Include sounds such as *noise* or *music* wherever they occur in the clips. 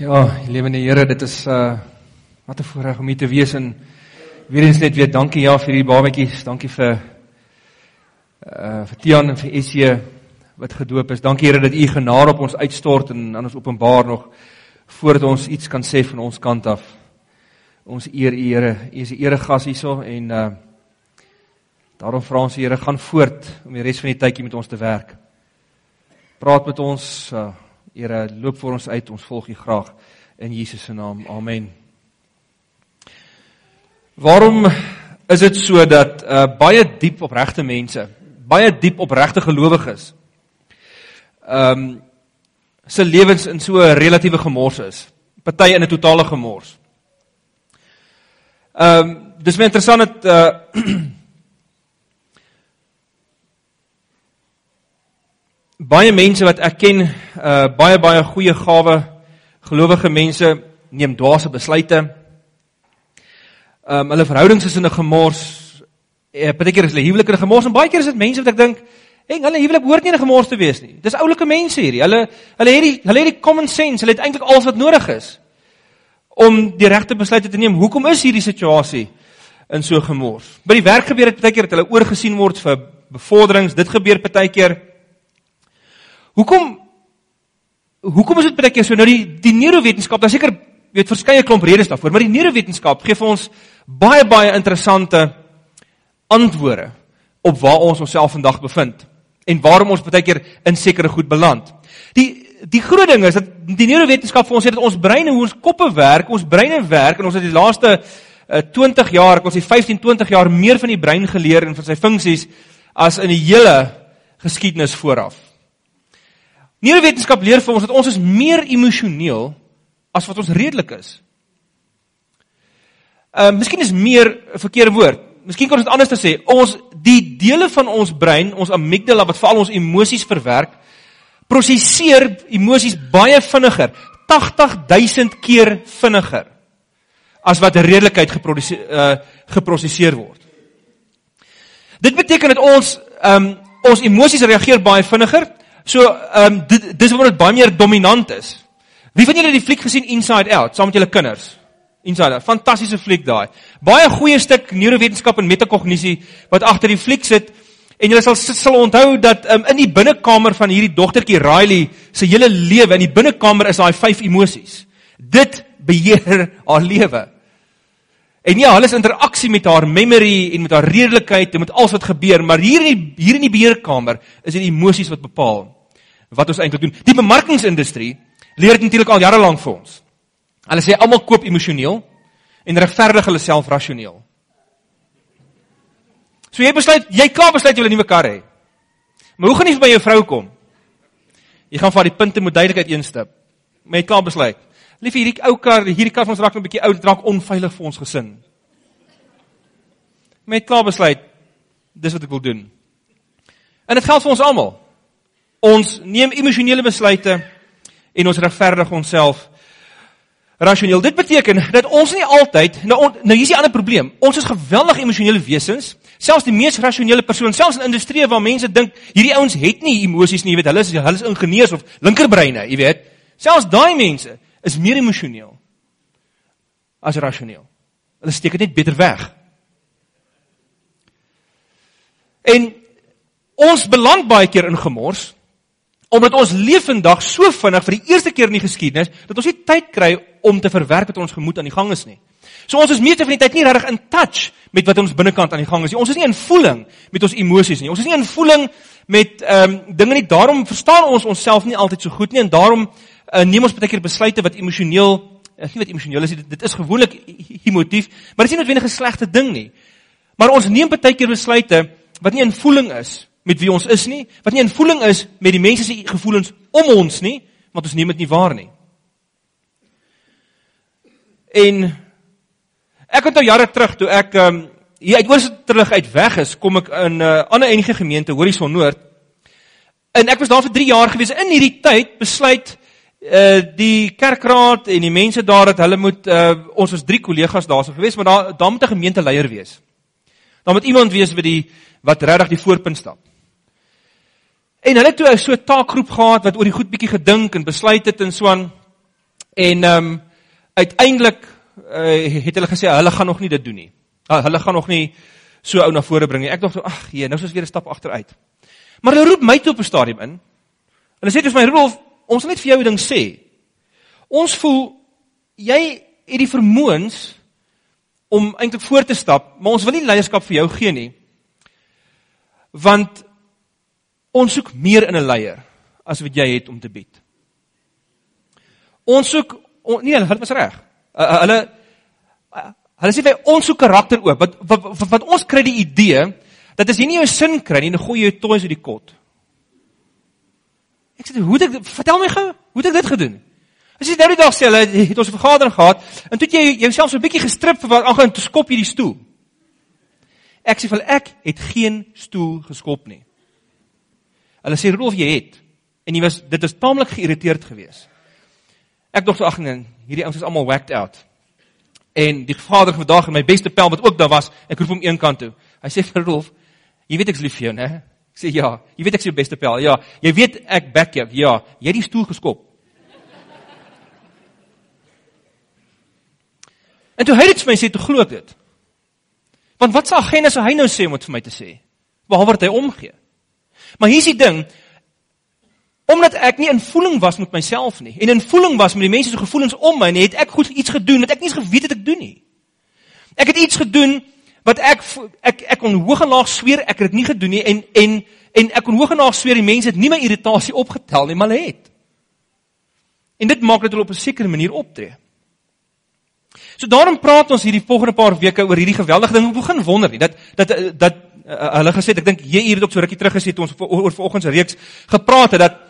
Ja, lewende Here, dit is uh wat 'n voorreg om hier te wees en weer eens net weer dankie ja vir die babatjies, dankie vir uh vir Tian en vir Esie wat gedoop is. Dankie Here dat U genade op ons uitstort en aan ons openbaar nog voordat ons iets kan sê van ons kant af. Ons eer U Here. U is die eregas hierso en uh daarom vra ons Here gaan voort om die res van die tydjie met ons te werk. Praat met ons uh Here, loop vir ons uit. Ons volg U graag in Jesus se naam. Amen. Waarom is dit so dat uh baie diep opregte mense, baie diep opregte gelowiges, ehm um, se lewens in so 'n relatiewe gemors is? Party in 'n totale gemors. Ehm um, dis baie interessant dat *clears throat* uh baie mense wat ek ken, uh baie baie goeie gawe gelowige mense neem dwaase besluite. Um hulle verhoudings is in 'n gemors. Eh baie keer is hulle huwelik in 'n gemors en baie keer is dit mense wat ek dink, "Eng, hulle huwelik hoort nie in 'n gemors te wees nie." Dis oulike mense hierdie. Hulle hulle het die hulle het die common sense, hulle het eintlik alles wat nodig is om die regte besluite te neem. Hoekom is hierdie situasie in so gemors? By die werk gebeur dit baie keer dat hulle oorgesien word vir bevorderings. Dit gebeur baie keer Hoekom hoekom is dit baie keer so nou die die neurowetenskap, daar seker weet verskeie klomp redes daarvoor, maar die neurowetenskap gee vir ons baie baie interessante antwoorde op waar ons onsself vandag bevind en waarom ons baie keer in sekere goed beland. Die die groot ding is dat die neurowetenskap vir ons sê dat ons breine, hoe ons koppe werk, ons breine werk en ons het die laaste uh, 20 jaar, ek wil sê 15, 20 jaar meer van die brein geleer en van sy funksies as in die hele geskiedenis vooraf. Neurowetenskap leer vir ons dat ons is meer emosioneel as wat ons redelik is. Ehm uh, miskien is meer 'n verkeerde woord. Miskien kan ons dit anders te sê. Ons die dele van ons brein, ons amygdala wat veral ons emosies verwerk, prosesseer emosies baie vinniger, 80000 keer vinniger as wat redelikheid geproduseer uh, geproseseer word. Dit beteken dat ons ehm um, ons emosies reageer baie vinniger So, ehm um, dit dis waar dit baie meer dominant is. Wie van julle het die fliek gesien Inside Out saam met julle kinders? Inside Out, fantastiese fliek daai. Baie goeie stuk neurowetenskap en metakognisie wat agter die fliek sit. En julle sal sal onthou dat um, in die binnekamer van hierdie dogtertjie Riley se hele lewe in die binnekamer is daai vyf emosies. Dit beheer haar lewe. En ja, hulle is interaksie met haar memory en met haar redelikheid en met alles wat gebeur, maar hier in die hier in die beheerkamer is dit emosies wat bepaal wat ons eintlik doen. Die bemarkingsindustrie leer dit natuurlik al jare lank vir ons. Hulle sê almal koop emosioneel en regverdig hulle self rasioneel. So jy besluit, jy klaar besluit jy wil 'n nuwe kar hê. Maar hoe gaan jy by jou vrou kom? Jy gaan vir die punte moet duidelikheid instip. Maar jy klaar besluit. Lief hierdie ou kar, hierdie kar van ons raak 'n bietjie oud, raak onveilig vir ons gesin. Met klaar besluit, dis wat ek wil doen. En dit geld vir ons almal. Ons neem emosionele besluite en ons regverdig onsself rasioneel. Dit beteken dat ons nie altyd nou on, nou hier is die ander probleem. Ons is geweldig emosionele wesens. Selfs die mees rasionele persoon, selfs in industrie waar mense dink hierdie ouens het nie emosies nie, jy weet, hulle is hulle is ingenieurs of linkerbreine, jy weet. Selfs daai mense is meer emosioneel as rasioneel. Hulle steek dit net beter weg. En ons beland baie keer in gemors omdat ons leef vandag so vinnig vir die eerste keer in die geskiedenis dat ons nie tyd kry om te verwerk wat ons gemoed aan die gang is nie. So ons is meeste van die tyd nie regtig in touch met wat ons binnekant aan die gang is nie. Ons is nie in voeling met ons emosies nie. Ons is nie in voeling met ehm um, dinge nie. Daarom verstaan ons onsself nie altyd so goed nie en daarom uh, neem ons baie keer besluite wat emosioneel, uh, nie wat emosioneel is, dit, dit is gewoonlik emotief, maar dit is nie noodwendig 'n slegte ding nie. Maar ons neem baie keer besluite wat nie in voeling is met wie ons is nie, wat nie in voeling is met die mense se gevoelens om ons nie, want ons neem dit nie waar nie. En ek onthou jare terug toe ek um, hier uit Oosterlig uit weg is, kom ek in 'n uh, ander enige gemeente, Horison Noord. En ek was daar vir 3 jaar gewees. In hierdie tyd besluit uh die kerkraad en die mense daar dat hulle moet uh ons was drie kollegas daarso gewees, maar daar daar moet 'n gemeenteleier wees. Daar moet iemand wees wat die wat regtig die voorpunt stap. En hulle toe so 'n taakgroep gehad wat oor die goed bietjie gedink en besluit het en so aan. En ehm um, uiteindelik uh, het hulle gesê hulle gaan nog nie dit doen nie. Uh, hulle gaan nog nie so ou na vore bring nie. Ek dink so ag, nee, nou is ons weer 'n stap agteruit. Maar hulle roep my toe op 'n stadium in. Hulle sê dis my Rudolf, ons wil net vir jou 'n ding sê. Ons voel jy het die vermoëns om eintlik voor te stap, maar ons wil nie leierskap vir jou gee nie. Want ons soek meer in 'n leier as wat jy het om te bied. Ons soek on, nee, hulle is reg. Uh, uh, hulle uh, hulle sê vir ons soek karakter ook. Wat wat, wat wat ons kry die idee dat as jy nie jou sin kry nie, dan gooi jy jou toys uit die kot. Ek sê hoe het ek vertel my gou, hoe het ek dit gedoen? As jy nou die dag sê hulle het ons 'n vergadering gehad en toe jy jouself so 'n bietjie gestrip vir wat aangaan te skop hierdie stoel. Ek sê vir ek het geen stoel geskop nie. Hulle sê Rolf jy het en jy was dit is taamlik geïrriteerd geweest. Ek dink so ag nee, hierdie ouens is almal whacked out. En die vader vandag en my beste pel wat ook daar was, ek roep hom een kant toe. Hy sê vir Rolf, jy weet ek's lief vir jou, né? Ek sê ja, jy weet ek's jou beste pel. Ja, jy weet ek back jou. Ja, jy het die stoel geskop. En toe hy dit vir my sê, toe glo ek dit. Want wat sal sou hy nou sê om dit vir my te sê? Behalwe dat hy omgee. Maar hier's die ding, omdat ek nie in voeling was met myself nie en in voeling was met die mense se gevoelens om my nie, het ek goed iets gedoen wat ek nie eens geweet het ek doen nie. Ek het iets gedoen wat ek ek ek kon hoog en laag sweer ek het dit nie gedoen nie en en en ek kon hoog en laag sweer die mense het nie my irritasie opgetel nie, maar hulle het. En dit maak dat hulle op 'n sekere manier optree. So daarom praat ons hierdie volgende paar weke oor hierdie geweldige ding. Ek begin wonder nie dat dat dat uh, hulle gesê ek dink jy hier het ook so rukkie terug gesê toe ons oor vanoggend se reeks gepraat het dat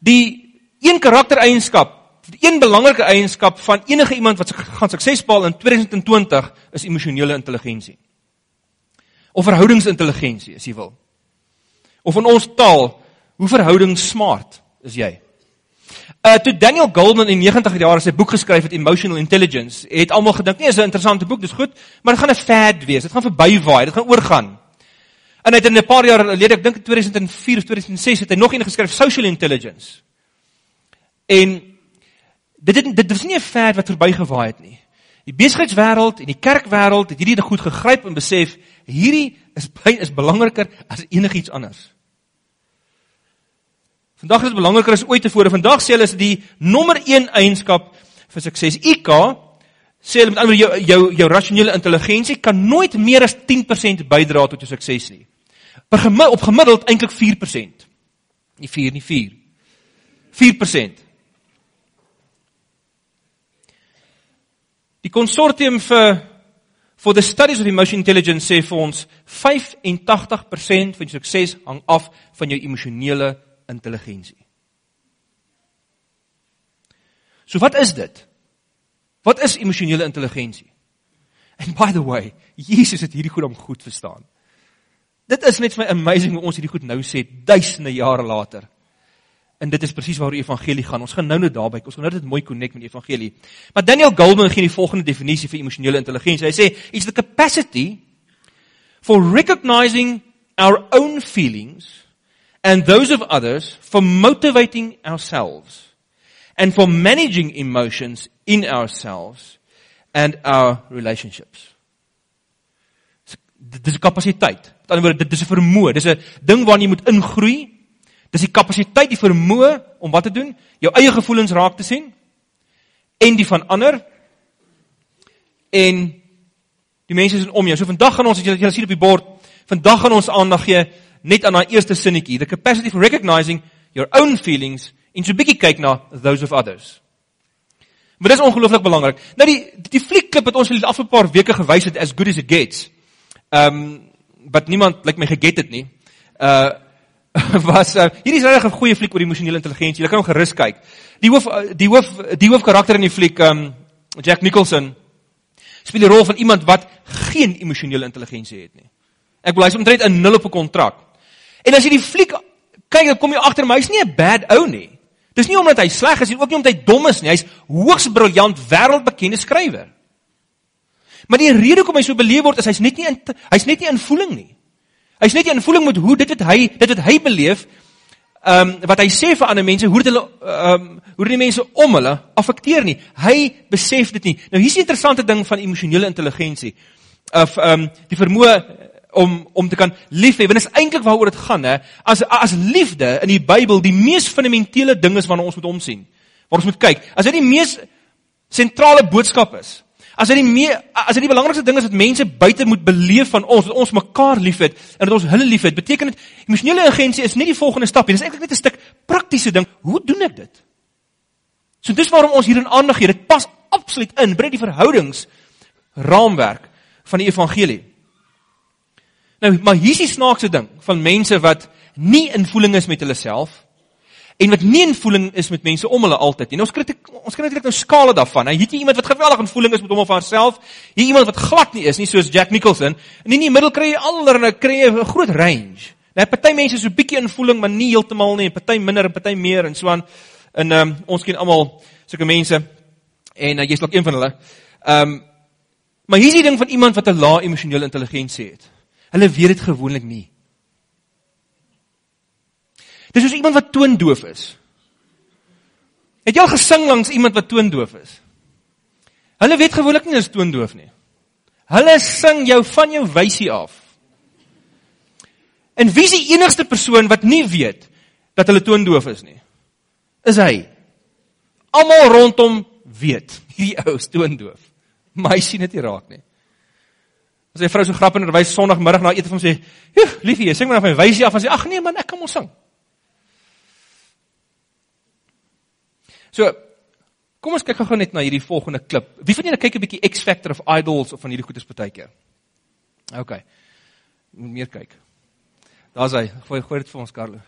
die een karaktereienskap, een belangrike eienskap van enige iemand wat gaan suksesvol in 2020 is emosionele intelligensie. Of verhoudingsintelligensie, as jy wil. Of in ons taal, hoe verhoudingssmart is jy? Uh toe Daniel Goldman in 90 jaar sy boek geskryf het Emotional Intelligence, het almal gedink, nee, is 'n interessante boek, dis goed, maar dit gaan 'n fad wees. Dit gaan verbywaai, dit gaan oorgaan. En hy het in 'n paar jaar gelede, ek dink in 2004 of 2006 het hy nog een geskryf, Social Intelligence. En dit het dit was nie 'n fad wat verbygewaai het nie. Die besigheidswêreld en die kerkwêreld het hierdie goed gegryp en besef hierdie is is belangriker as enigiets anders. Vandag is dit belangriker as ooit tevore. Vandag sê hulle is die nommer 1 eienskap vir sukses. IQ sê hulle met ander jou jou jou rasionele intelligensie kan nooit meer as 10% bydra tot jou sukses nie. Per gemiddeld op gemiddeld eintlik 4%. Nie 4 nie 4. 4%. Die konsortium vir for the studies of emotional intelligence sê vir ons 85% van jou sukses hang af van jou emosionele intelligensie. So wat is dit? Wat is emosionele intelligensie? And by the way, Jesus het hierdie goed om goed verstaan. Dit is net vir my amazing hoe ons hierdie goed nou sê duisende jare later. En dit is presies waaroor die evangelie gaan. Ons gaan nou net daarby, ons gaan nou dit mooi connect met die evangelie. Maar Daniel Goleman gee die volgende definisie vir emosionele intelligensie. Hy sê it's the capacity for recognizing our own feelings and those of others for motivating ourselves and for managing emotions in ourselves and our relationships. Dit is 'n kapasiteit. Met ander woorde, dit is 'n vermoë, dis 'n ding waarna jy moet ingroei. Dis die kapasiteit, die vermoë om wat te doen? Jou eie gevoelens raak te sien en die van ander en die mense is om jou. So vandag gaan ons, as jy sien op die bord, vandag gaan ons aandag gee net aan daai eerste sinnetjie, the capacity for recognizing your own feelings en so 'n bietjie kyk na those of others. Maar dit is ongelooflik belangrik. Nou die die fliekklip wat ons vir die afgelope paar weke gewys het as good as it gets. Ehm um, wat niemand lyk like my geget het nie. Uh *laughs* was uh, hierdie is regtig 'n goeie fliek oor emosionele intelligensie. Jy kan hom gerus kyk. Die hoof die hoof die hoofkarakter in die fliek ehm um, Jack Nicholson speel die rol van iemand wat geen emosionele intelligensie het nie. Ek wil hy's omtrent 'n nul op 'n kontrak. En as jy die fliek kyk, dan kom jy agter my, hy's nie 'n bad ou nie. Dis nie omdat hy sleg is nie, ook nie omdat hy dom is nie. Hy's hoogs briljant, wêreldbekende skrywer. Maar die rede hoekom hy so beleef word is hy's net nie hy's net nie in voeling nie. Hy's net nie in voeling met hoe dit wat hy dit wat hy beleef ehm um, wat hy sê vir ander mense, hoe dit hulle ehm um, hoe die mense om hulle affekteer nie. Hy besef dit nie. Nou hier's 'n interessante ding van emosionele intelligensie. Of ehm um, die vermoë om om te kan lief hê. Want dit is eintlik waaroor dit gaan, hè. As as liefde in die Bybel die mees fundamentele ding is waarna ons moet omsien. Waar ons moet kyk. As dit die mees sentrale boodskap is. As dit die mee, as dit die belangrikste ding is wat mense buite moet beleef van ons, dat ons mekaar liefhet en dat ons hulle liefhet, beteken dit emosionele intelligensie is nie die volgende stap nie. Dit is eintlik net 'n stuk praktiese ding. Hoe doen ek dit? So dis waarom ons hierin aandag gee. Dit pas absoluut in binne die verhoudings raamwerk van die evangelie. Nou, maar hier is die snaakse ding van mense wat nie in voeling is met hulle self en wat nie in voeling is met mense om hulle altyd nie. Nou, ons kry ons kry natuurlik nou skale daarvan. Nou, hier het jy iemand wat geweldig in voeling is met hom of haarself, hier iemand wat glad nie is nie soos Jack Nicholson en in die middel kry jy allerlei kry jy 'n groot range. Nou, party mense is so bietjie in voeling, maar nie heeltemal nie, party minder en party meer en so aan. En ehm um, ons ken almal sulke mense en uh, jy's dalk een van hulle. Ehm um, maar hier is die ding van iemand wat 'n lae emosionele intelligensie het. Hulle weet dit gewoonlik nie. Dis soos iemand wat toondoof is. Het jy al gesing langs iemand wat toondoof is? Hulle weet gewoonlik nie is toondoof nie. Hulle sing jou van jou wysie af. En wie is die enigste persoon wat nie weet dat hulle toondoof is nie? Is hy. Almal rondom weet hierdie ou is toondoof. Maar hy sien dit nie raak nie. As sy vrou so grappig en wys Sondagmiddag na ete van sê, "Joe, liefie, sing maar na my wysie af." En sê, "Ag nee man, ek kan mos sing." So, kom ons kyk gou net na hierdie volgende klip. Wie van julle kyk 'n bietjie X Factor of Idols of van hierdie goedes partykeer? OK. Moet meer kyk. Daar's hy. Gooi gooi dit vir ons Carlo.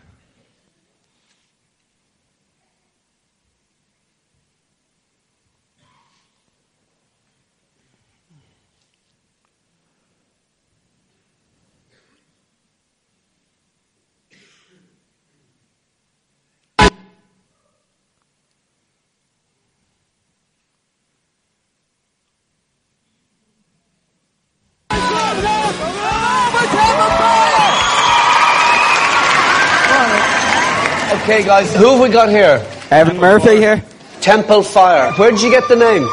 Okay, guys, who have we got here? Evan Murphy here. Temple Fire. Where did you get the name?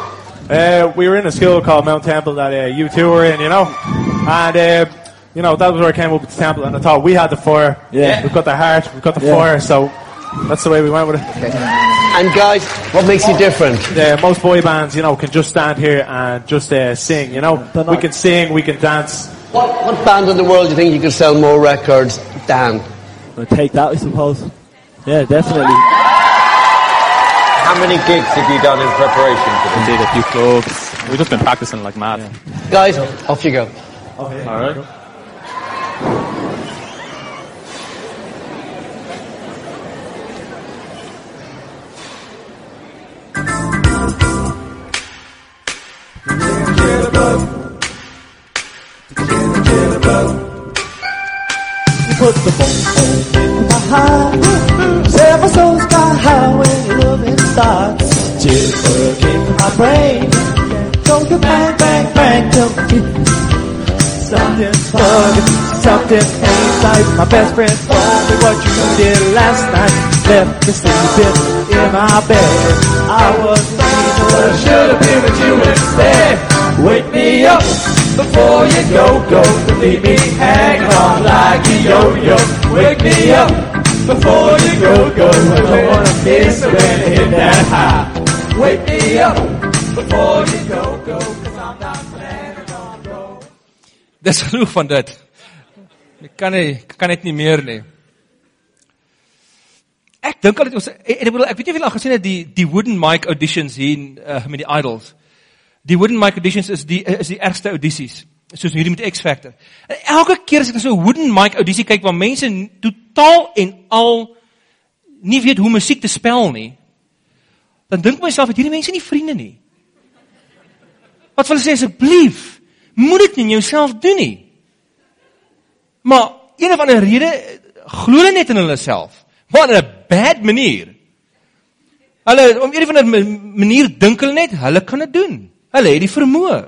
Uh, we were in a school called Mount Temple that uh, you two were in, you know, and uh, you know that was where I came up with the temple, and I thought we had the fire. Yeah. we've got the heart, we've got the Yeah. fire, so that's the way we went with it. And guys, what makes you different? Uh, most boy bands, you know, can just stand here and just uh, sing. You know, we can sing, we can dance. What, what band in the world do you think you could sell more records than? I'll take that, I suppose. Yeah, definitely. How many gigs have you done in preparation for this? did a few clubs. We've just been practicing like mad. Guys, off you go. All right. Put the phone starts. Jitterbug in my brain. Don't go to bang, bang, bang, jump. Something's bugging, something ain't right. My best friend told me what you did last night. Left me sleeping in my bed. I was I should have been with you instead. Wake me up before you go, go leave me hanging on like a yo-yo. Wake me up before you go, go. I don't wanna miss when I hit that high. Wake me up before you go, go. Cause I'm not planning on going. Dis genoeg van dit. Ek kan nie ek kan net nie meer nie. Ek dink al dit ons en ek bedoel ek weet nie of julle al gesien het die die wooden mic auditions hier uh, met die idols. Die wooden mic auditions is die is die ergste audisies soos hierdie met X Factor. En elke keer as ek na so 'n wooden mic audisie kyk waar mense totaal en al nie weet hoe musiek te spel nie, dan dink myself het hierdie mense nie vriende nie. Wat wil hulle sê asseblief? Moet dit nie jouself doen nie. Maar een of ander rede eh, glo hulle net in hulle self. Maar in 'n bad manier. Hulle om een of ander ma- manier dink hulle net hulle kan dit doen. Hulle het die vermoë.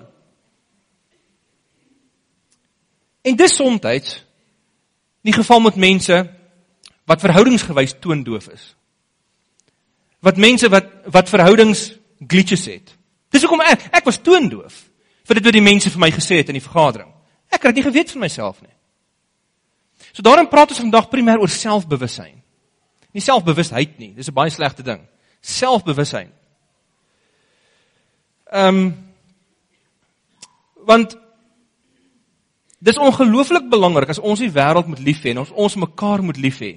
En dis soms in die geval met mense wat verhoudingsgewys toondoof is. Wat mense wat wat verhoudings glitches het. Dis hoekom ek ek was toondoof vir dit wat die mense vir my gesê het in die vergadering. Ek het dit nie geweet van myself nie. So daarom praat ons vandag primêr oor selfbewussyn. Nie selfbewustheid nie, dis 'n baie slegte ding. Selfbewussyn. Ehm um, want dis ongelooflik belangrik as ons die wêreld moet lief hê en ons ons mekaar moet lief hê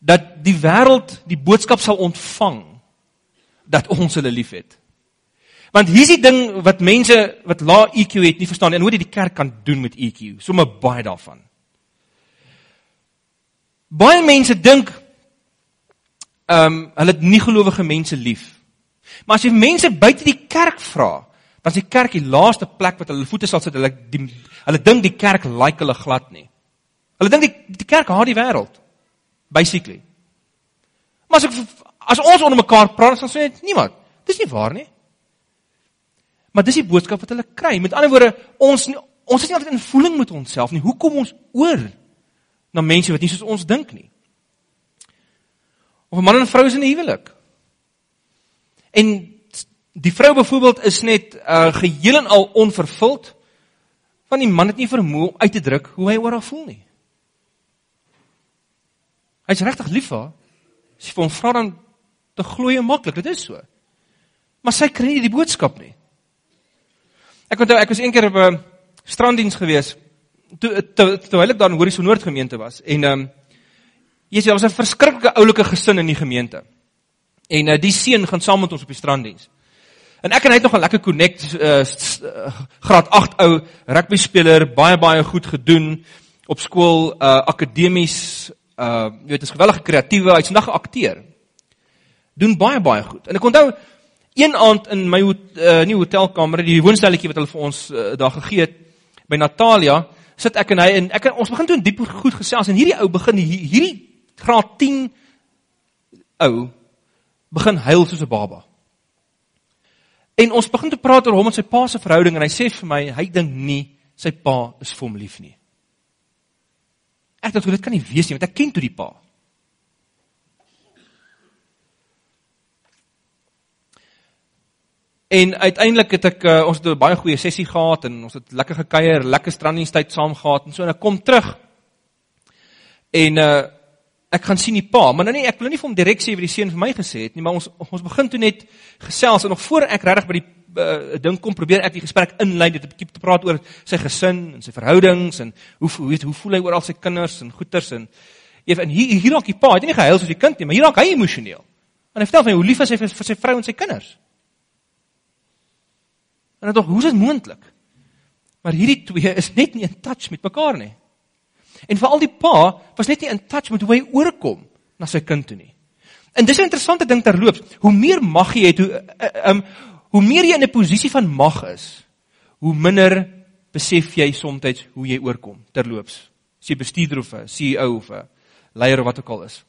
dat die wêreld die boodskap sal ontvang dat ons hulle liefhet. Want hier's die ding wat mense wat lae EQ het nie verstaan en hoe dit die kerk kan doen met EQ. Sommige baie daarvan. Baie mense dink ehm um, hulle het nie gelowige mense lief. Maar as jy mense buite die kerk vra, dan is die kerk die laaste plek wat hulle voete sal sit. Hulle die, hulle dink die kerk like hulle glad nie. Hulle dink die, die kerk haat die wêreld. Basically. Maar as ek as ons onder mekaar praat, dan sê net niemand. Dis nie waar nie. Maar dis die boodskap wat hulle kry. Met ander woorde, ons ons is nie altyd in voeling met onsself nie. Hoe kom ons oor na mense wat nie soos ons dink nie? Of 'n man en 'n vrou is in 'n huwelik. En die vrou byvoorbeeld is net uh geheel en al onvervuld want die man het nie vermoë om uit te druk hoe hy oor haar voel nie. Hy's regtig lief vir haar. Sy vir hom vra dan te glo jy maklik, dit is so. Maar sy kry nie die boodskap nie. Ek onthou ek was eendag op 'n stranddiens gewees. Toe terwyl ek daar in Horison Noord gemeente was en ehm um, Jesus, daar was 'n verskriklike oulike gesin in die gemeente. En uh, die seun gaan saam met ons op die stranddiens. En ek en hy het nog 'n lekker connect uh, graad 8 ou rugby speler, baie baie goed gedoen op skool, uh akademies, uh jy weet, is geweldige kreatiewe, hy's nog 'n akteur. Doen baie baie goed. En ek onthou een aand in my uh, nie hotelkamer, die woonstelletjie wat hulle vir ons uh, daar gegee het by Natalia, sit ek en hy en ek en ons begin toe diep goed gesels en hierdie ou begin hierdie graad 10 ou begin huil soos 'n baba. En ons begin te praat oor hom en sy pa se verhouding en hy sê vir my hy dink nie sy pa is vir hom lief nie. Ek dink dit kan nie wees nie want ek ken toe die pa. En uiteindelik het ek uh, ons het 'n baie goeie sessie gehad en ons het lekker gekuier, lekker strandingstyd saam gehad en so en ek kom terug. En uh ek gaan sien die pa, maar nou nie ek wil nie vir hom direk sê wat die seun vir my gesê het nie, maar ons ons begin toe net gesels en nog voor ek regtig by die uh, ding kom probeer ek die gesprek inlei dit 'n bietjie te praat oor sy gesin en sy verhoudings en hoe hoe weet hoe voel hy oor al sy kinders en goeters en eef en hier hier raak die pa, hy het nie gehuil soos die kind nie, maar hier raak hy emosioneel. En hy vertel my hoe lief hy is vir, vir sy vrou en sy kinders. En dan tog, hoe is dit moontlik? Maar hierdie twee is net nie in touch met mekaar nie. En veral die pa was net nie in touch met hoe hy oorkom na sy kind toe nie. En dis 'n interessante ding terloops. Hoe meer mag jy het, hoe uh, um hoe meer jy in 'n posisie van mag is, hoe minder besef jy soms hoe jy oorkom terloops. As jy bestuurder of 'n CEO of 'n leier of wat ook al is.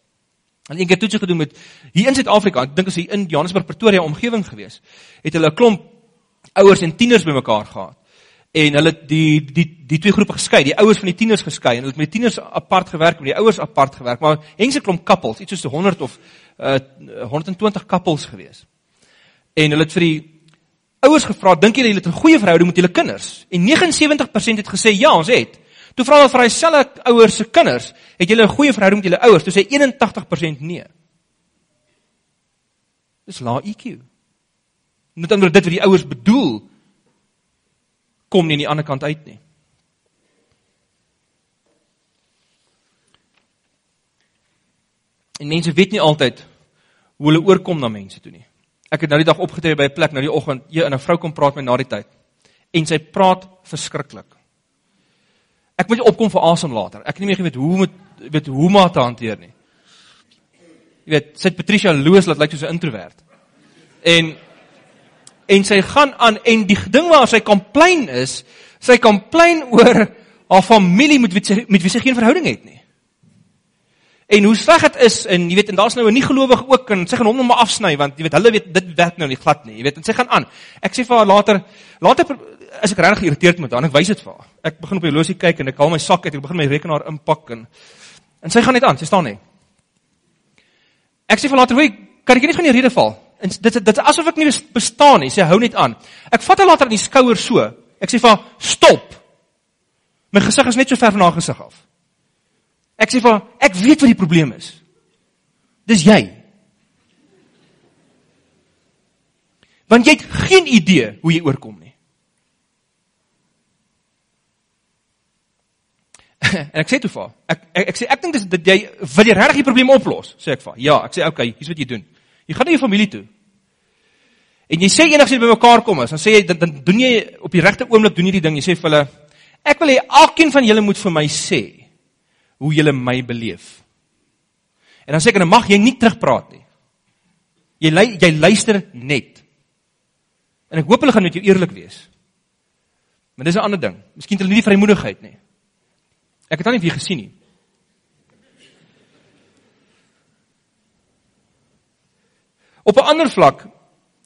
En ek het toets gedoen met hier in Suid-Afrika, ek dink as hy in Johannesburg Pretoria omgewing gewees, het hulle 'n klomp ouers en tieners bymekaar gehad en hulle die die die twee groepe geskei, die ouers van die tieners geskei en hulle het met die tieners apart gewerk en die ouers apart gewerk, maar hengse klomp kappels, iets soos 100 of uh 120 kappels gewees. En hulle het vir die ouers gevra, dink julle hulle het 'n goeie verhouding met julle kinders? En 79% het gesê ja, ons het. Toe vra hulle vir daai selfe ouers se kinders, het julle 'n goeie verhouding met julle ouers? Toe sê 81% nee. Dis lae EQ. Met ander dit wat die ouers bedoel kom nie aan die ander kant uit nie. En mense weet nie altyd hoe hulle oorkom na mense toe nie. Ek het nou die dag opgetree by 'n plek nou die oggend, jy en 'n vrou kom praat met na die tyd. En sy praat verskriklik. Ek moet opkom vir asem later. Ek het nie meer geweet hoe moet weet hoe om haar te hanteer nie. Jy weet, sy het Patricia Loos laat lyk soos 'n introwert. En en sy gaan aan en die ding waar sy komplain is, sy komplain *laughs* oor haar familie met wie sy met wie sy geen verhouding het nie. En hoe sleg dit is en jy weet en daar's nou 'n nie gelowige ook en sy gaan hom nog maar afsny want jy weet hulle weet dit werk nou nie glad nie. Jy weet en sy gaan aan. Ek sê vir haar later later is ek regtig geïrriteerd met haar en ek wys dit vir haar. Ek begin op die horlosie kyk en ek haal my sak uit en ek begin my rekenaar inpak en En sy gaan net aan, sy staan net. Ek sê vir later, "Hoe kan ek nie van die rede val?" En dit dit is asof ek nie bestaan nie. Sy hou net aan. Ek vat haar later aan die skouer so. Ek sê vir haar, "Stop." My gesig is net so ver van haar gesig af. Ek sê vir haar, "Ek weet wat die probleem is." Dis jy. Want jy het geen idee hoe jy oorkom nie. *laughs* en ek sê toe vir haar, ek ek, ek sê ek dink dis dat jy wil jy regtig die probleem oplos, sê ek vir haar. Ja, ek sê okay, hier's wat jy doen. Jy gaan na jou familie toe. En jy sê enigsins by mekaar kom is, dan sê jy dan, dan doen jy op die regte oomblik doen jy die ding. Jy sê vir hulle, ek wil hê elkeen van julle moet vir my sê hoe julle my beleef. En dan sê ek dan mag jy nie terugpraat nie. Jy jy luister net. En ek hoop hulle gaan met jou eerlik wees. Maar dis 'n ander ding. Miskien het hulle nie die vrymoedigheid nie. Ek het al nie weer gesien nie. Op 'n ander vlak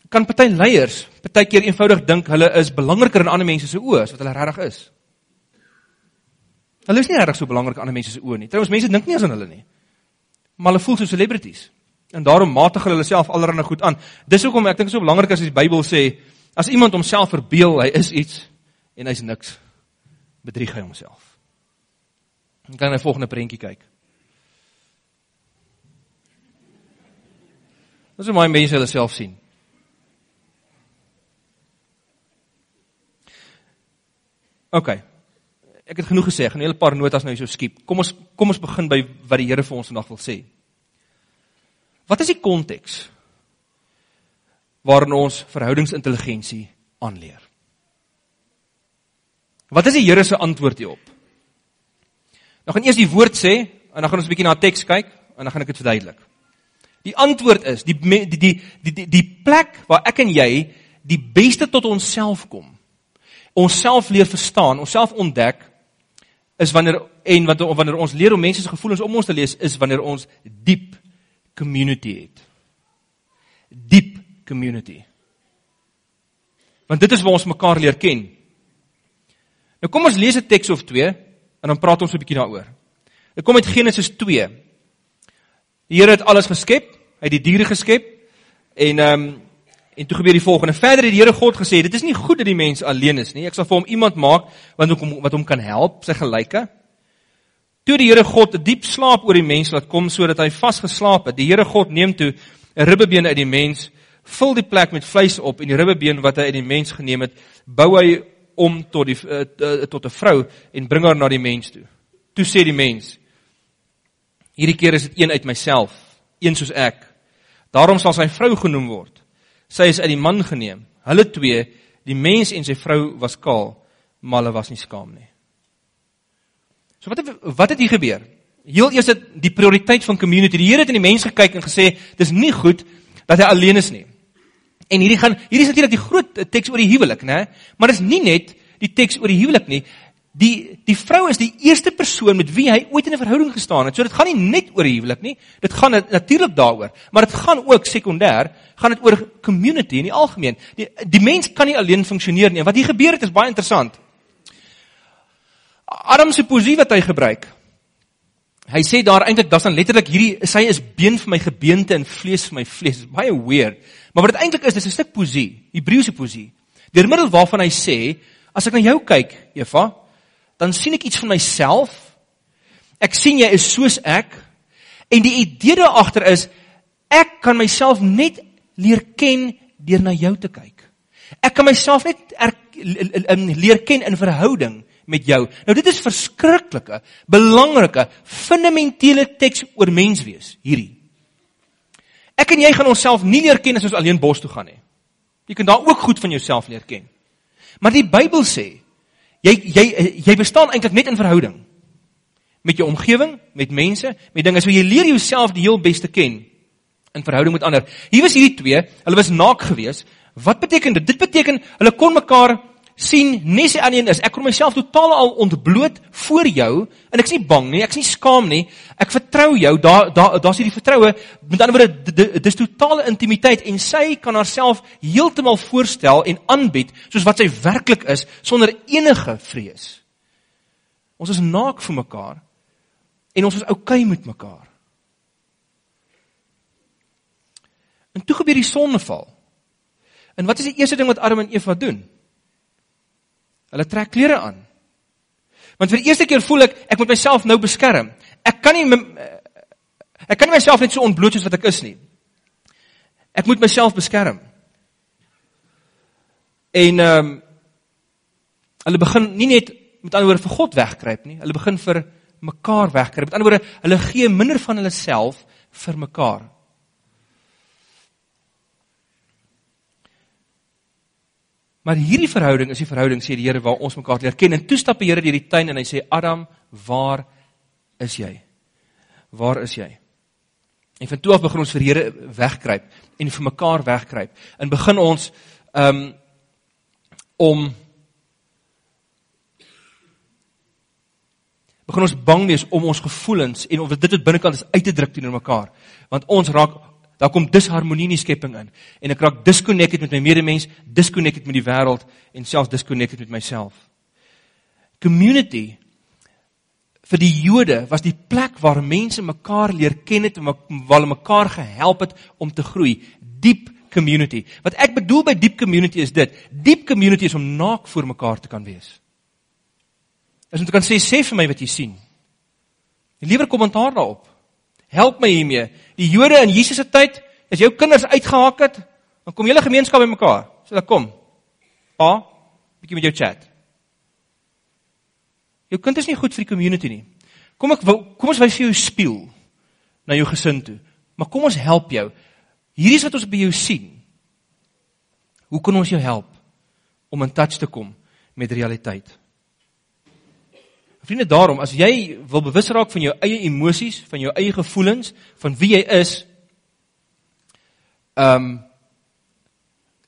kan party leiers partykeer eenvoudig dink hulle is belangriker in ander mense se oë as wat hulle regtig is. Hulle is nie regtig so belangrik aan ander mense se oë nie. Trouwens mense dink nie aan hulle nie. Maar hulle voel so celebrities. En daarom matig hulle self allerhande goed aan. Dis hoekom ek dink so belangrik as die Bybel sê as iemand homself verbeel hy is iets en hy's niks, bedrieg hy homself. Kan na die volgende prentjie kyk. Dis hoe baie mense hulle self sien. OK. Ek het genoeg gesê, 'n hele paar notas nou hier so skiep. Kom ons kom ons begin by wat die Here vir ons vandag wil sê. Wat is die konteks waarin ons verhoudingsintelligensie aanleer? Wat is die Here se antwoord hierop? Nou gaan eers die woord sê en dan gaan ons 'n bietjie na teks kyk en dan gaan ek dit verduidelik. Die antwoord is die die die die die, die plek waar ek en jy die beste tot onsself kom. Onsself leer verstaan, onsself ontdek is wanneer en wat wanneer ons leer om mense se gevoelens om ons te lees is wanneer ons diep community het. Diep community. Want dit is waar ons mekaar leer ken. Nou kom ons lees 'n teks of twee En dan praat ons 'n bietjie daaroor. Dit kom uit Genesis 2. Die Here het alles geskep. Het die diere geskep. En ehm um, en toe gebeur die volgende. Verder het die Here God gesê, dit is nie goed dat die mens alleen is nie. Ek sal vir hom iemand maak wat hom wat hom kan help, sy gelyke. Toe die Here God 'n diep slaap oor die mens laat kom sodat hy vasgeslaap het. Die Here God neem toe 'n ribbebeen uit die mens, vul die plek met vleis op en die ribbebeen wat hy uit die mens geneem het, bou hy om tot die uh, tot 'n vrou en bring haar na die mens toe. Toe sê die mens: Hierdie keer is dit een uit myself, een soos ek. Daarom sal sy vrou genoem word. Sy is uit die man geneem. Hulle twee, die mens en sy vrou was kaal, maar hulle was nie skaam nie. So wat het wat het hier gebeur? Heel eers dit die prioriteit van community. Die Here het in die mens gekyk en gesê, dis nie goed dat hy alleen is nie. En hierdie gaan hierdie is natuurlik die groot teks oor die huwelik, né? Maar dit is nie net die teks oor die huwelik nie. Die die vrou is die eerste persoon met wie hy ooit in 'n verhouding gestaan het. So dit gaan nie net oor huwelik nie. Dit gaan natuurlik daaroor, maar dit gaan ook sekondêr, gaan dit oor community in die algemeen. Die die mens kan nie alleen funksioneer nie. Wat hier gebeur het is baie interessant. Adam se poesie wat hy gebruik. Hy sê daar eintlik daar's dan letterlik hierdie sy is been vir my gebeente en vlees vir my vlees. Dit is baie weird. Maar wat dit eintlik is, dis 'n stuk poesie, Hebreëse poesie. Deur middel waarvan hy sê, as ek na jou kyk, Eva, dan sien ek iets van myself. Ek sien jy is soos ek. En die idee daar agter is ek kan myself net leer ken deur na jou te kyk. Ek kan myself net er, leer ken in verhouding met jou. Nou dit is verskriklike, belangrike, fundamentele teks oor menswees hierdie. Ek en jy gaan onsself nie leer ken as ons alleen bos toe gaan nie. Jy kan daar ook goed van jouself leer ken. Maar die Bybel sê jy jy jy bestaan eintlik net in verhouding met jou omgewing, met mense, met dinge. So jy leer jouself die heel beste ken in verhouding met ander. Hier was hierdie twee, hulle was naak geweest. Wat beteken dit? Dit beteken hulle kon mekaar sien nie sy aan een is. Ek kom myself totaal al ontbloot voor jou en ek's nie bang nie, ek's nie skaam nie. Ek vertrou jou. Daar daar daar's hierdie vertroue. Met ander woorde, dis totale intimiteit en sy kan haarself heeltemal voorstel en aanbied soos wat sy werklik is sonder enige vrees. Ons is naak vir mekaar. En ons was oukei okay met mekaar. En toe gebeur die sondeval. En wat is die eerste ding wat Adam en Eva doen? Hulle trek klere aan. Want vir die eerste keer voel ek ek moet myself nou beskerm. Ek kan nie ek kan nie myself net so ontbloot soos wat ek is nie. Ek moet myself beskerm. En ehm um, hulle begin nie net met ander woorde vir God wegkruip nie, hulle begin vir mekaar wegkruip. Met ander woorde, hulle gee minder van hulle self vir mekaar. Maar hierdie verhouding is die verhouding sê die Here waar ons mekaar leer ken. En toe stap die Here deur die tuin en hy sê Adam, waar is jy? Waar is jy? En van toe af begin ons vir die Here wegkruip en vir mekaar wegkruip. En begin ons um om begin ons bang wees om ons gevoelens en of dit wat binnekant is uit te druk teenoor mekaar. Want ons raak Daar kom disharmonie in die skepping in en ek raak disconnected met my medemens, disconnected met die wêreld en selfs disconnected met myself. Community vir die Jode was die plek waar mense mekaar leer ken het en waar hulle mekaar gehelp het om te groei. Diep community. Wat ek bedoel by diep community is dit. Diep community is om naak voor mekaar te kan wees. As jy kan sê sê vir my wat jy sien. Liewer kommentaar daarop. Help my hiermee. Die Jode in Jesus se tyd, as jou kinders uitgehaak het, dan kom julle gemeenskap bymekaar. So dan kom. Pa, bietjie met jou chat. Jou kind is nie goed vir die community nie. Kom ek kom ons wys vir jou spieël na jou gesin toe. Maar kom ons help jou. Hierdie is wat ons by jou sien. Hoe kan ons jou help om in touch te kom met realiteit? Vriende, daarom as jy wil bewus raak van jou eie emosies, van jou eie gevoelens, van wie jy is, ehm um,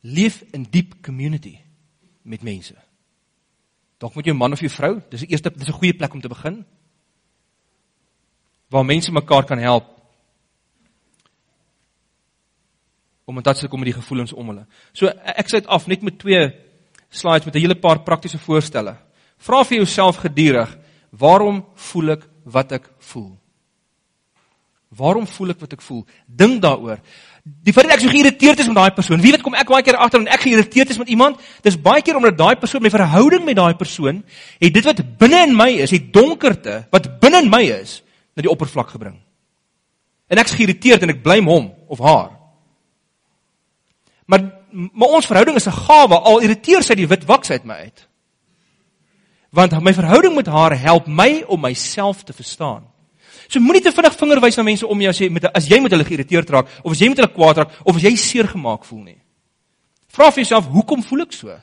leef in diep community met mense. Dalk met jou man of jou vrou, dis die eerste dis 'n goeie plek om te begin. Waar mense mekaar kan help om dit te kom met die gevoelens om hulle. So ek sê dit af net met twee slides met 'n hele paar praktiese voorstelle. Vra vir jouself gedurig, waarom voel ek wat ek voel? Waarom voel ek wat ek voel? Dink daaroor. Die feit dat ek so geïrriteerd is met daai persoon, wie weet kom ek baie keer agter en ek geïrriteerd is met iemand, dis baie keer omdat daai persoon my verhouding met daai persoon het dit wat binne in my is, die donkerte wat binne in my is, na die oppervlak gebring. En ek's geïrriteerd en ek blame hom of haar. Maar maar ons verhouding is 'n gawe al irriteer sy die wit waks uit my uit want my verhouding met haar help my om myself te verstaan. So moenie te vinnig vinger wys na mense om jou sê met as jy met hulle geïrriteerd raak of as jy met hulle kwaad raak of as jy seer gemaak voel nie. Vra vir jouself, hoekom voel ek so?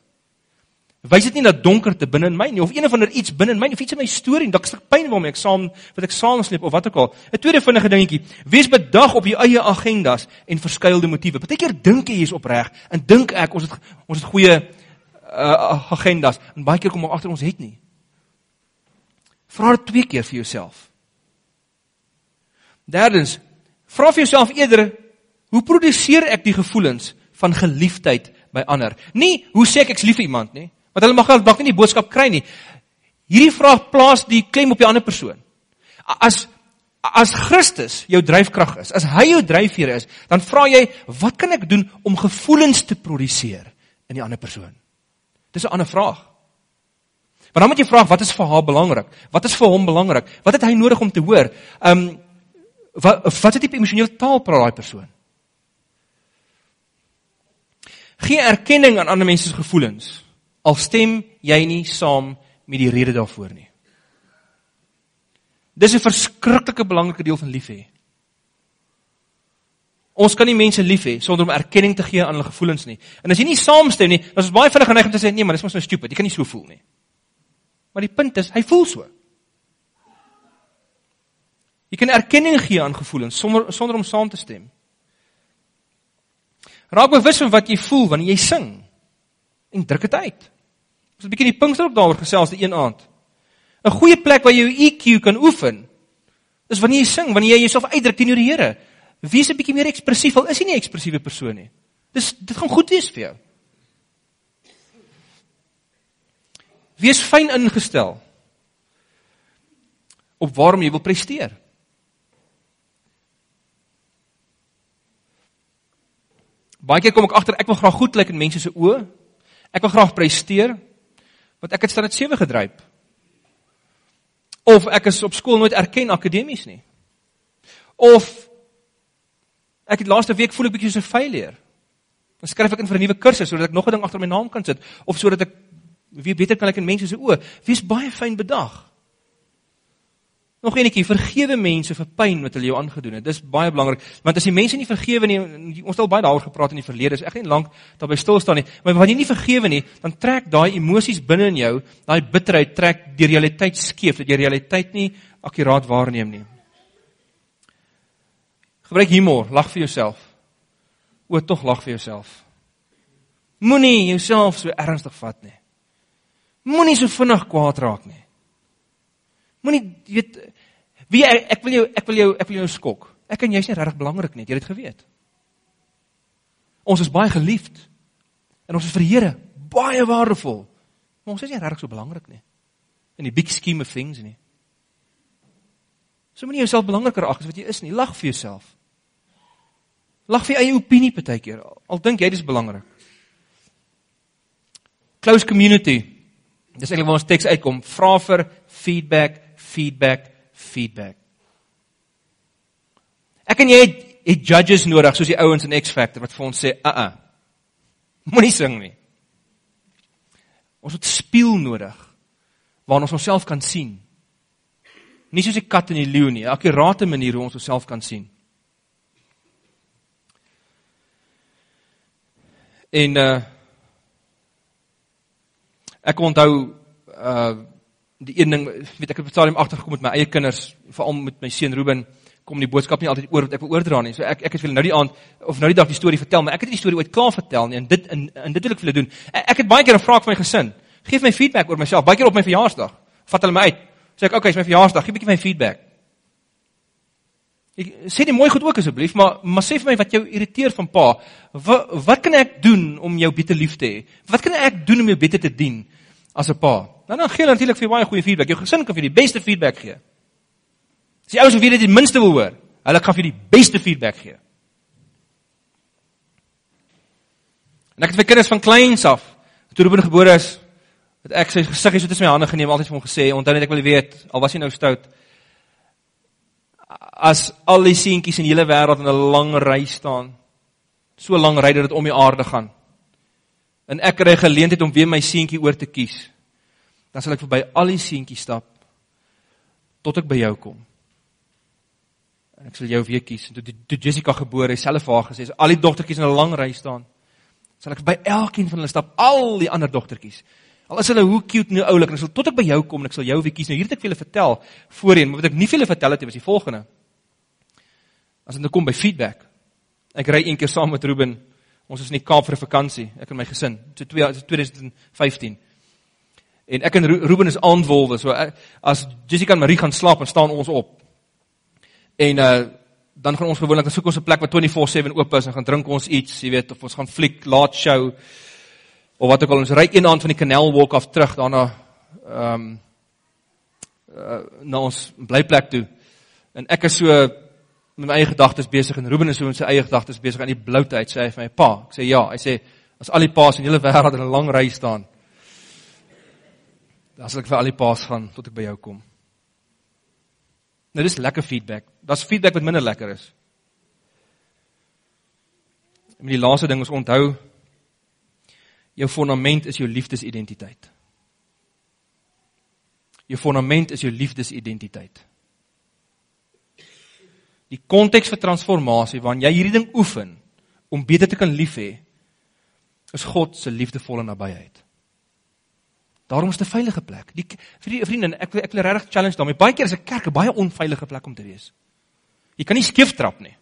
Wys dit nie na donkerte binne in my nie of een of ander iets binne in my of iets in my storie, dalk 'n stuk pyn waarmee ek saam wat ek saam sleep of wat ook al. 'n Tweede vinnige dingetjie, wees bedag op jou eie agendas en verskeidelde motiewe. Partykeer dink jy jy's opreg en dink ek ons het ons het goeie uh, agendas en baie keer kom ons agter ons het nie. Vra dit twee keer vir jouself. Derdens, vra vir jouself eerder, hoe produseer ek die gevoelens van geliefdheid by ander? Nie hoe sê ek ek's lief vir iemand nie, want hulle mag dalk nie die boodskap kry nie. Hierdie vraag plaas die klem op die ander persoon. As as Christus jou dryfkrag is, as hy jou dryfveer is, dan vra jy, wat kan ek doen om gevoelens te produseer in die ander persoon? Dis 'n ander vraag. Maar dan moet jy vra wat is vir haar belangrik? Wat is vir hom belangrik? Wat het hy nodig om te hoor? Ehm um, wat wat is die emosionele taal praat daai persoon? Gee erkenning aan ander mense se gevoelens al stem jy nie saam met die rede daarvoor nie. Dis 'n verskriklike belangrike deel van lief hê. Ons kan nie mense lief hê sonder om erkenning te gee aan hulle gevoelens nie. En as jy nie saamstem nie, dan is baie vinnig geneig om te sê nee, maar dis mos nou stupid. Jy kan nie so voel nie. Maar die punt is, hy voel so. Jy kan erkenning gee aan gevoelens sonder sonder om saam te stem. Raak bewus van wat jy voel wanneer jy sing en druk dit uit. Ons het 'n bietjie die Pinkster ook daaroor gesels die een aand. 'n Goeie plek waar jy jou EQ kan oefen. Dis wanneer jy sing, wanneer jy jouself uitdruk teenoor die Here. Wees 'n bietjie meer ekspressief. Al is jy nie 'n ekspressiewe persoon nie. Dis dit gaan goed wees vir jou. Wees fyn ingestel op waarom jy wil presteer. Baie keer kom ek agter ek wil graag goed lyk in mense se oë. Ek wil graag presteer want ek het staan dit 7 gedryp. Of ek is op skool nooit erken akademies nie. Of ek het laaste week voel ek bietjie so 'n failure. Dan skryf ek in vir 'n nuwe kursus sodat ek nog 'n ding agter my naam kan sit of sodat ek weer beter kan lyk in mense se oë. Wees baie fyn bedag. Nog enetjie, vergewe mense vir pyn wat hulle jou aangedoen het. Dis baie belangrik, want as jy mense nie vergewe nie, ons het al baie daaroor gepraat in die verlede, is ek nie lank daarby stil staan nie, maar wanneer jy nie vergewe nie, dan trek daai emosies binne in jou, daai bitterheid trek die realiteit skeef, dat jy realiteit nie akkuraat waarneem nie. Gebruik humor, lag vir jouself. O, tog lag vir jouself. Moenie jouself so ernstig vat nie. Moenie so vinnig kwaad raak nie. Moenie weet wie ek, ek wil jou ek wil jou ek wil jou skok. Ek en jy is nie regtig belangrik nie, jy het dit geweet. Ons is baie geliefd. En ons is vir die Here baie waardevol. Maar ons is nie regtig so belangrik nie. In die big scheme of things nie. So moenie jouself belangriker ag as wat jy is nie. Lag vir jouself. Lag vir eie opinie partykeer. Al dink jy dis belangrik. Close community. Dis eintlik waar ons teks uitkom. Vra vir feedback, feedback, feedback. Ek en jy het, het judges nodig soos die ouens in X Factor wat vir ons sê, "Uh uh. Moenie sing nie." Ons het spieël nodig waarin ons onsself kan sien. Nie soos die kat en die leeu nie, 'n akkurate manier hoe ons onsself kan sien. En uh ek onthou uh die een ding, weet ek het op stadium agtergekom met my eie kinders, veral met my seun Ruben, kom die boodskap nie altyd oor wat ek wil oordra nie. So ek ek het vir hulle nou die aand of nou die dag die storie vertel, maar ek het die storie ooit klaar vertel nie en dit in in dit wil ek vir hulle doen. Ek, ek het baie keer 'n vraag van my gesin. Geef my feedback oor myself. Baie keer op my verjaarsdag. Vat hulle my uit. Sê ek, "Oké, okay, is my verjaarsdag. Gee 'n bietjie my feedback." Ek sê dit mooi goed ook asseblief, maar maar sê vir my wat jou irriteer van pa. Wat wat kan ek doen om jou beter lief te hê? Wat kan ek doen om jou beter te dien as 'n pa? Dan dan gee hulle natuurlik vir baie goeie feedback. Jou gesin kan vir die beste feedback gee. As jy ouers weet dit die minste wil hoor, hulle kan vir die beste feedback gee. En ek het vir kinders van kleins af, toe Ruben gebore is, het ek sy gesiggie so tussen my hande geneem, altyd vir hom gesê, onthou net ek wil weet, al was hy nou stout, as al die seentjies in die hele wêreld in 'n lang ry staan, so lank ry dat dit om die aarde gaan. En ek kry geleentheid om weer my seentjie oor te kies dan sal ek verby al die seentjies stap tot ek by jou kom. En ek sal jou weer kies. En toe toe Jessica gebore is, selfe haar gesê, al die dogtertjies in 'n lang ry staan, sal ek by elkeen van hulle stap, al die ander dogtertjies. Al is hulle hoe cute en hoe oulik, en ek sal tot ek by jou kom en ek sal jou weer kies. Nou hier het ek vir julle vertel voorheen, maar wat ek nie vir julle vertel het nie, was die volgende. As dit nou kom by feedback. Ek ry een keer saam met Ruben. Ons is in die Kaap vir 'n vakansie, ek en my gesin. So 2015. En ek en Ruben is aandwolwe. So as Jessica en Marie gaan slaap, dan staan ons op. En uh dan gaan ons gewoonlik soek ons 'n plek wat 24/7 oop is en gaan drink ons iets, jy weet, of ons gaan fliek, laat show of wat ook al. Ons ry een aand van die Canal Walk af terug daarna ehm um, uh, na ons blyplek toe. En ek is so met my eie gedagtes besig en Ruben is so met sy eie gedagtes besig aan die bloute uit sê hy vir my pa. Ek sê ja, hy sê as al die paas in die hele wêreld in 'n lang ry staan dan sal ek vir al die paas gaan tot ek by jou kom. Nou dis lekker feedback. Das feedback wat minder lekker is. En die laaste ding is onthou jou fondament is jou liefdesidentiteit. Jou fondament is jou liefdesidentiteit. Die konteks vir transformasie waarin jy hierdie ding oefen om beter te kan lief hê is God se liefdevolle nabyheid. Daarom is dit 'n veilige plek. Die vriende, ek ek wil regtig challenge daarmee. Baie keer is 'n kerk 'n baie onveilige plek om te wees. Jy kan nie skeef trap nie.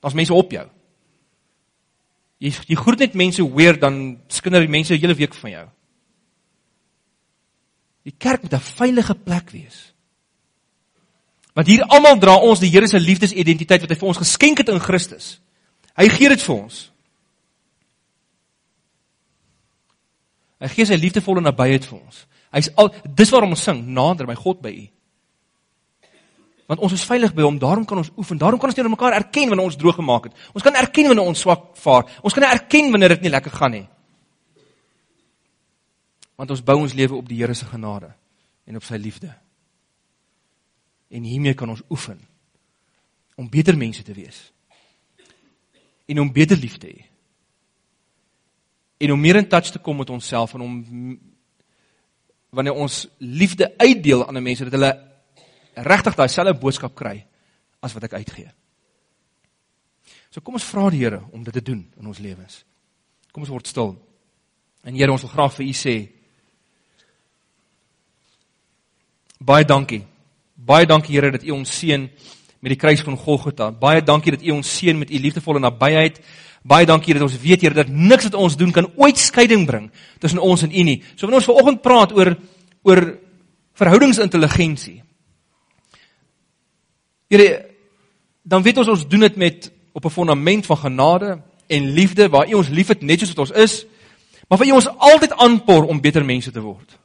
Daar's mense op jou. Jy jy groet net mense weer dan skinder die mense 'n hele week van jou. Die kerk moet 'n veilige plek wees. Want hier almal dra ons die Here se liefdesidentiteit wat hy vir ons geskenk het in Christus. Hy gee dit vir ons. Hy gee sy liefdevolle nabyheid vir ons. Hy's al dis waarom ons sing nader by God by U. Want ons is veilig by hom, daarom kan ons oefen. Daarom kan ons teenoor mekaar erken wanneer ons droog gemaak het. Ons kan erken wanneer ons swak vaar. Ons kan erken wanneer dit nie lekker gaan nie. Want ons bou ons lewe op die Here se genade en op sy liefde. En hiermee kan ons oefen om beter mense te wees. En om beter lief te hê. En om meer in touch te kom met onsself en om wanneer ons liefde uitdeel aan 'n mense dat hulle regtig daai selfe boodskap kry as wat ek uitgee. So kom ons vra die Here om dit te doen in ons lewens. Kom ons word stil. En Here, ons wil graag vir U sê baie dankie. Baie dankie Here dat U ons seën met die kruis van Golgotha. Baie dankie dat U ons seën met U liefdevolle nabyheid. Baie dankie dat ons weet Here dat niks wat ons doen kan ooit skeiding bring tussen ons en U nie. So wanneer ons vanoggend praat oor oor verhoudingsintelligensie, Here, dan weet ons ons doen dit met op 'n fondament van genade en liefde waar U ons liefhet net soos wat ons is, maar waar U ons altyd aanpoor om beter mense te word.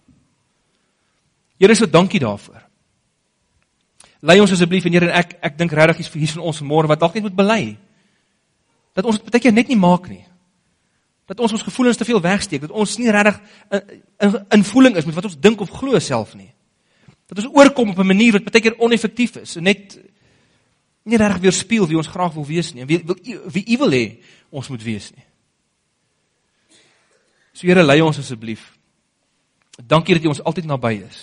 Here, so dankie daarvoor. Lei ons asseblief en Here en ek ek dink regtig hier van ons môre wat dalk net moet bely. Dat ons dit baie keer net nie maak nie. Dat ons ons gevoelens te veel wegsteek, dat ons nie regtig in, in, in voeling is met wat ons dink of glo self nie. Dat ons oorkom op 'n manier wat baie keer oneffektief is en net nie regtig weerspieël wie ons graag wil wees nie en wie wie u wil hê ons moet wees nie. So Here lei ons asseblief. Dankie dat U ons altyd naby is.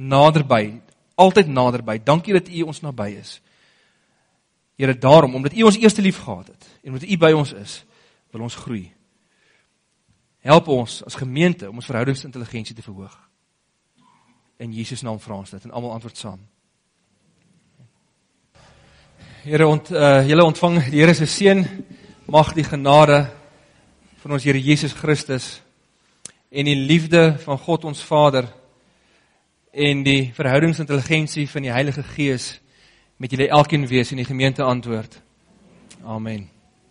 Naderby, altyd naderby. Dankie dat U ons naby is. Here, daarom omdat U ons eerste lief gehad het en omdat U by ons is, wil ons groei. Help ons as gemeente om ons verhoudingsintelligensie te verhoog. In Jesus naam vra ons dit en almal antwoord saam. Here ont uh julle ontvang die Here se seën mag die genade van ons Here Jesus Christus en die liefde van God ons Vader en die verhoudingsintelligensie van die Heilige Gees met julle elkeen wees in die gemeente antwoord. Amen.